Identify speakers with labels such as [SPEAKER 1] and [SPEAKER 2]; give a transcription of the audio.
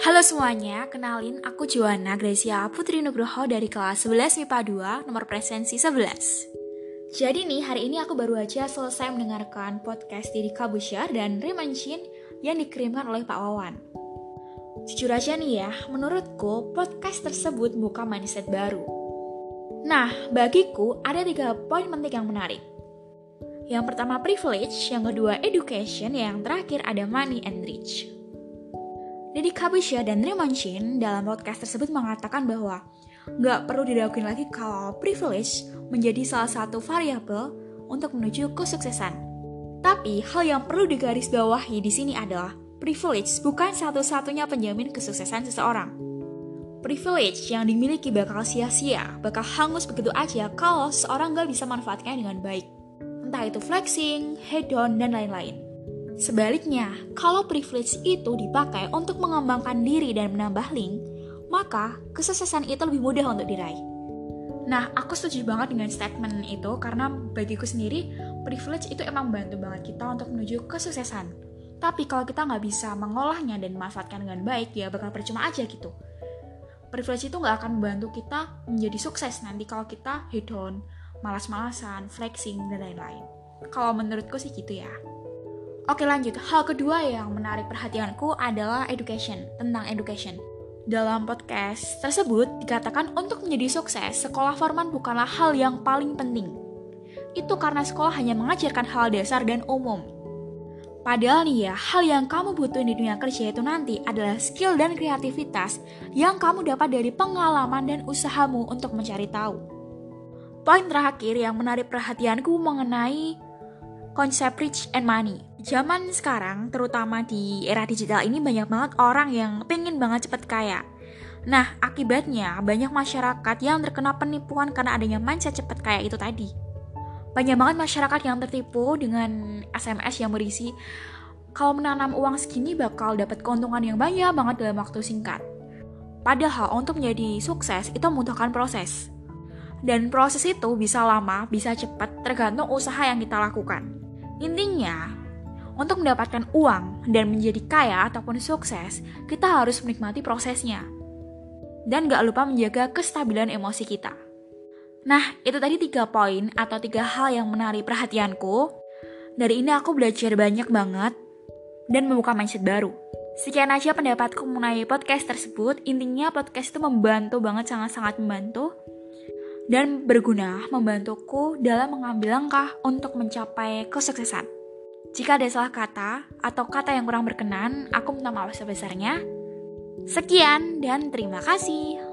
[SPEAKER 1] Halo semuanya, kenalin aku Joanna Gracia Putri Nugroho dari kelas 11 MIPA 2, nomor presensi 11. Jadi nih, hari ini aku baru aja selesai mendengarkan podcast Diri Kabusyar dan Rimanshin yang dikirimkan oleh Pak Wawan. Jujur aja nih ya, menurutku podcast tersebut buka mindset baru. Nah, bagiku ada tiga poin penting yang menarik. Yang pertama privilege, yang kedua education, yang terakhir ada money and rich. Deddy Kabusha dan Raymond Shin dalam podcast tersebut mengatakan bahwa nggak perlu diragukan lagi kalau privilege menjadi salah satu variabel untuk menuju kesuksesan. Tapi hal yang perlu digarisbawahi di sini adalah privilege bukan satu-satunya penjamin kesuksesan seseorang. Privilege yang dimiliki bakal sia-sia, bakal hangus begitu aja kalau seseorang nggak bisa manfaatkannya dengan baik. Entah itu flexing, hedon, dan lain-lain. Sebaliknya, kalau privilege itu dipakai untuk mengembangkan diri dan menambah link, maka kesuksesan itu lebih mudah untuk diraih. Nah, aku setuju banget dengan statement itu karena bagiku sendiri, privilege itu emang bantu banget kita untuk menuju kesuksesan. Tapi kalau kita nggak bisa mengolahnya dan memanfaatkan dengan baik, ya bakal percuma aja gitu. Privilege itu nggak akan membantu kita menjadi sukses nanti kalau kita hedon, malas-malasan, flexing, dan lain-lain. Kalau menurutku sih gitu ya. Oke lanjut, hal kedua yang menarik perhatianku adalah education, tentang education. Dalam podcast tersebut dikatakan untuk menjadi sukses, sekolah formal bukanlah hal yang paling penting. Itu karena sekolah hanya mengajarkan hal dasar dan umum. Padahal nih ya, hal yang kamu butuhin di dunia kerja itu nanti adalah skill dan kreativitas yang kamu dapat dari pengalaman dan usahamu untuk mencari tahu. Poin terakhir yang menarik perhatianku mengenai konsep rich and money. Zaman sekarang, terutama di era digital ini banyak banget orang yang pengen banget cepet kaya. Nah, akibatnya banyak masyarakat yang terkena penipuan karena adanya mindset cepet kaya itu tadi. Banyak banget masyarakat yang tertipu dengan SMS yang berisi kalau menanam uang segini bakal dapat keuntungan yang banyak banget dalam waktu singkat. Padahal untuk menjadi sukses itu membutuhkan proses. Dan proses itu bisa lama, bisa cepat, tergantung usaha yang kita lakukan. Intinya, untuk mendapatkan uang dan menjadi kaya ataupun sukses, kita harus menikmati prosesnya. Dan gak lupa menjaga kestabilan emosi kita. Nah, itu tadi tiga poin atau tiga hal yang menarik perhatianku. Dari ini aku belajar banyak banget dan membuka mindset baru. Sekian aja pendapatku mengenai podcast tersebut. Intinya podcast itu membantu banget, sangat-sangat membantu dan berguna membantuku dalam mengambil langkah untuk mencapai kesuksesan. Jika ada salah kata atau kata yang kurang berkenan, aku minta maaf sebesarnya. Sekian dan terima kasih.